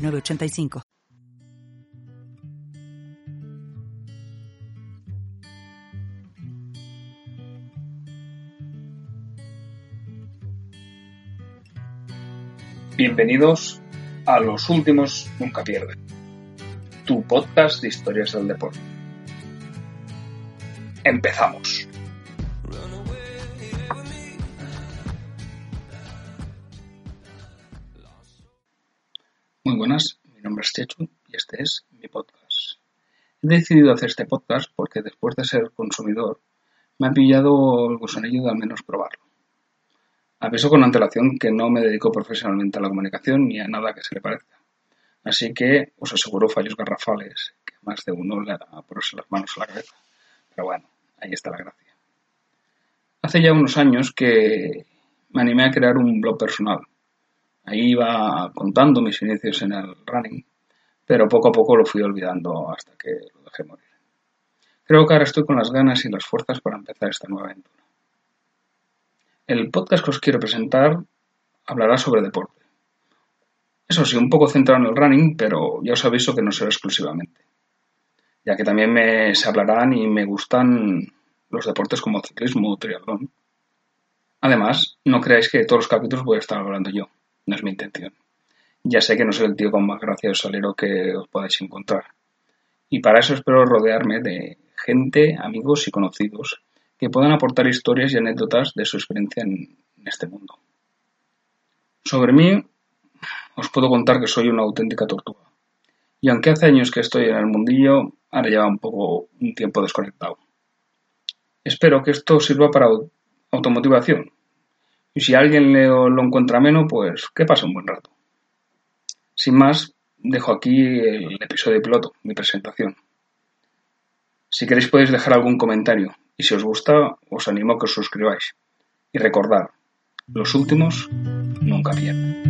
985. Bienvenidos a Los Últimos Nunca Pierden, tu podcast de historias del deporte. Empezamos. Buenas, mi nombre es Chechu y este es mi podcast. He decidido hacer este podcast porque después de ser consumidor me ha pillado el gusanillo de al menos probarlo. Aviso con antelación que no me dedico profesionalmente a la comunicación ni a nada que se le parezca. Así que os aseguro fallos garrafales que más de uno le hará ponerse las manos a la cabeza. Pero bueno, ahí está la gracia. Hace ya unos años que me animé a crear un blog personal Ahí iba contando mis inicios en el running, pero poco a poco lo fui olvidando hasta que lo dejé morir. Creo que ahora estoy con las ganas y las fuerzas para empezar esta nueva aventura. El podcast que os quiero presentar hablará sobre deporte. Eso sí, un poco centrado en el running, pero ya os aviso que no será exclusivamente, ya que también me, se hablarán y me gustan los deportes como ciclismo o triatlón. Además, no creáis que todos los capítulos voy a estar hablando yo no es mi intención. Ya sé que no soy el tío con más gracia de solero que os podáis encontrar. Y para eso espero rodearme de gente, amigos y conocidos que puedan aportar historias y anécdotas de su experiencia en, este mundo. Sobre mí, os puedo contar que soy una auténtica tortuga. Y aunque hace años que estoy en el mundillo, ahora lleva un poco un tiempo desconectado. Espero que esto sirva para automotivación, y si alguien lo encuentra menos, pues que pase un buen rato. Sin más, dejo aquí el episodio piloto, mi presentación. Si queréis podéis dejar algún comentario y si os gusta os animo a que os suscribáis. Y recordad, los últimos nunca pierden.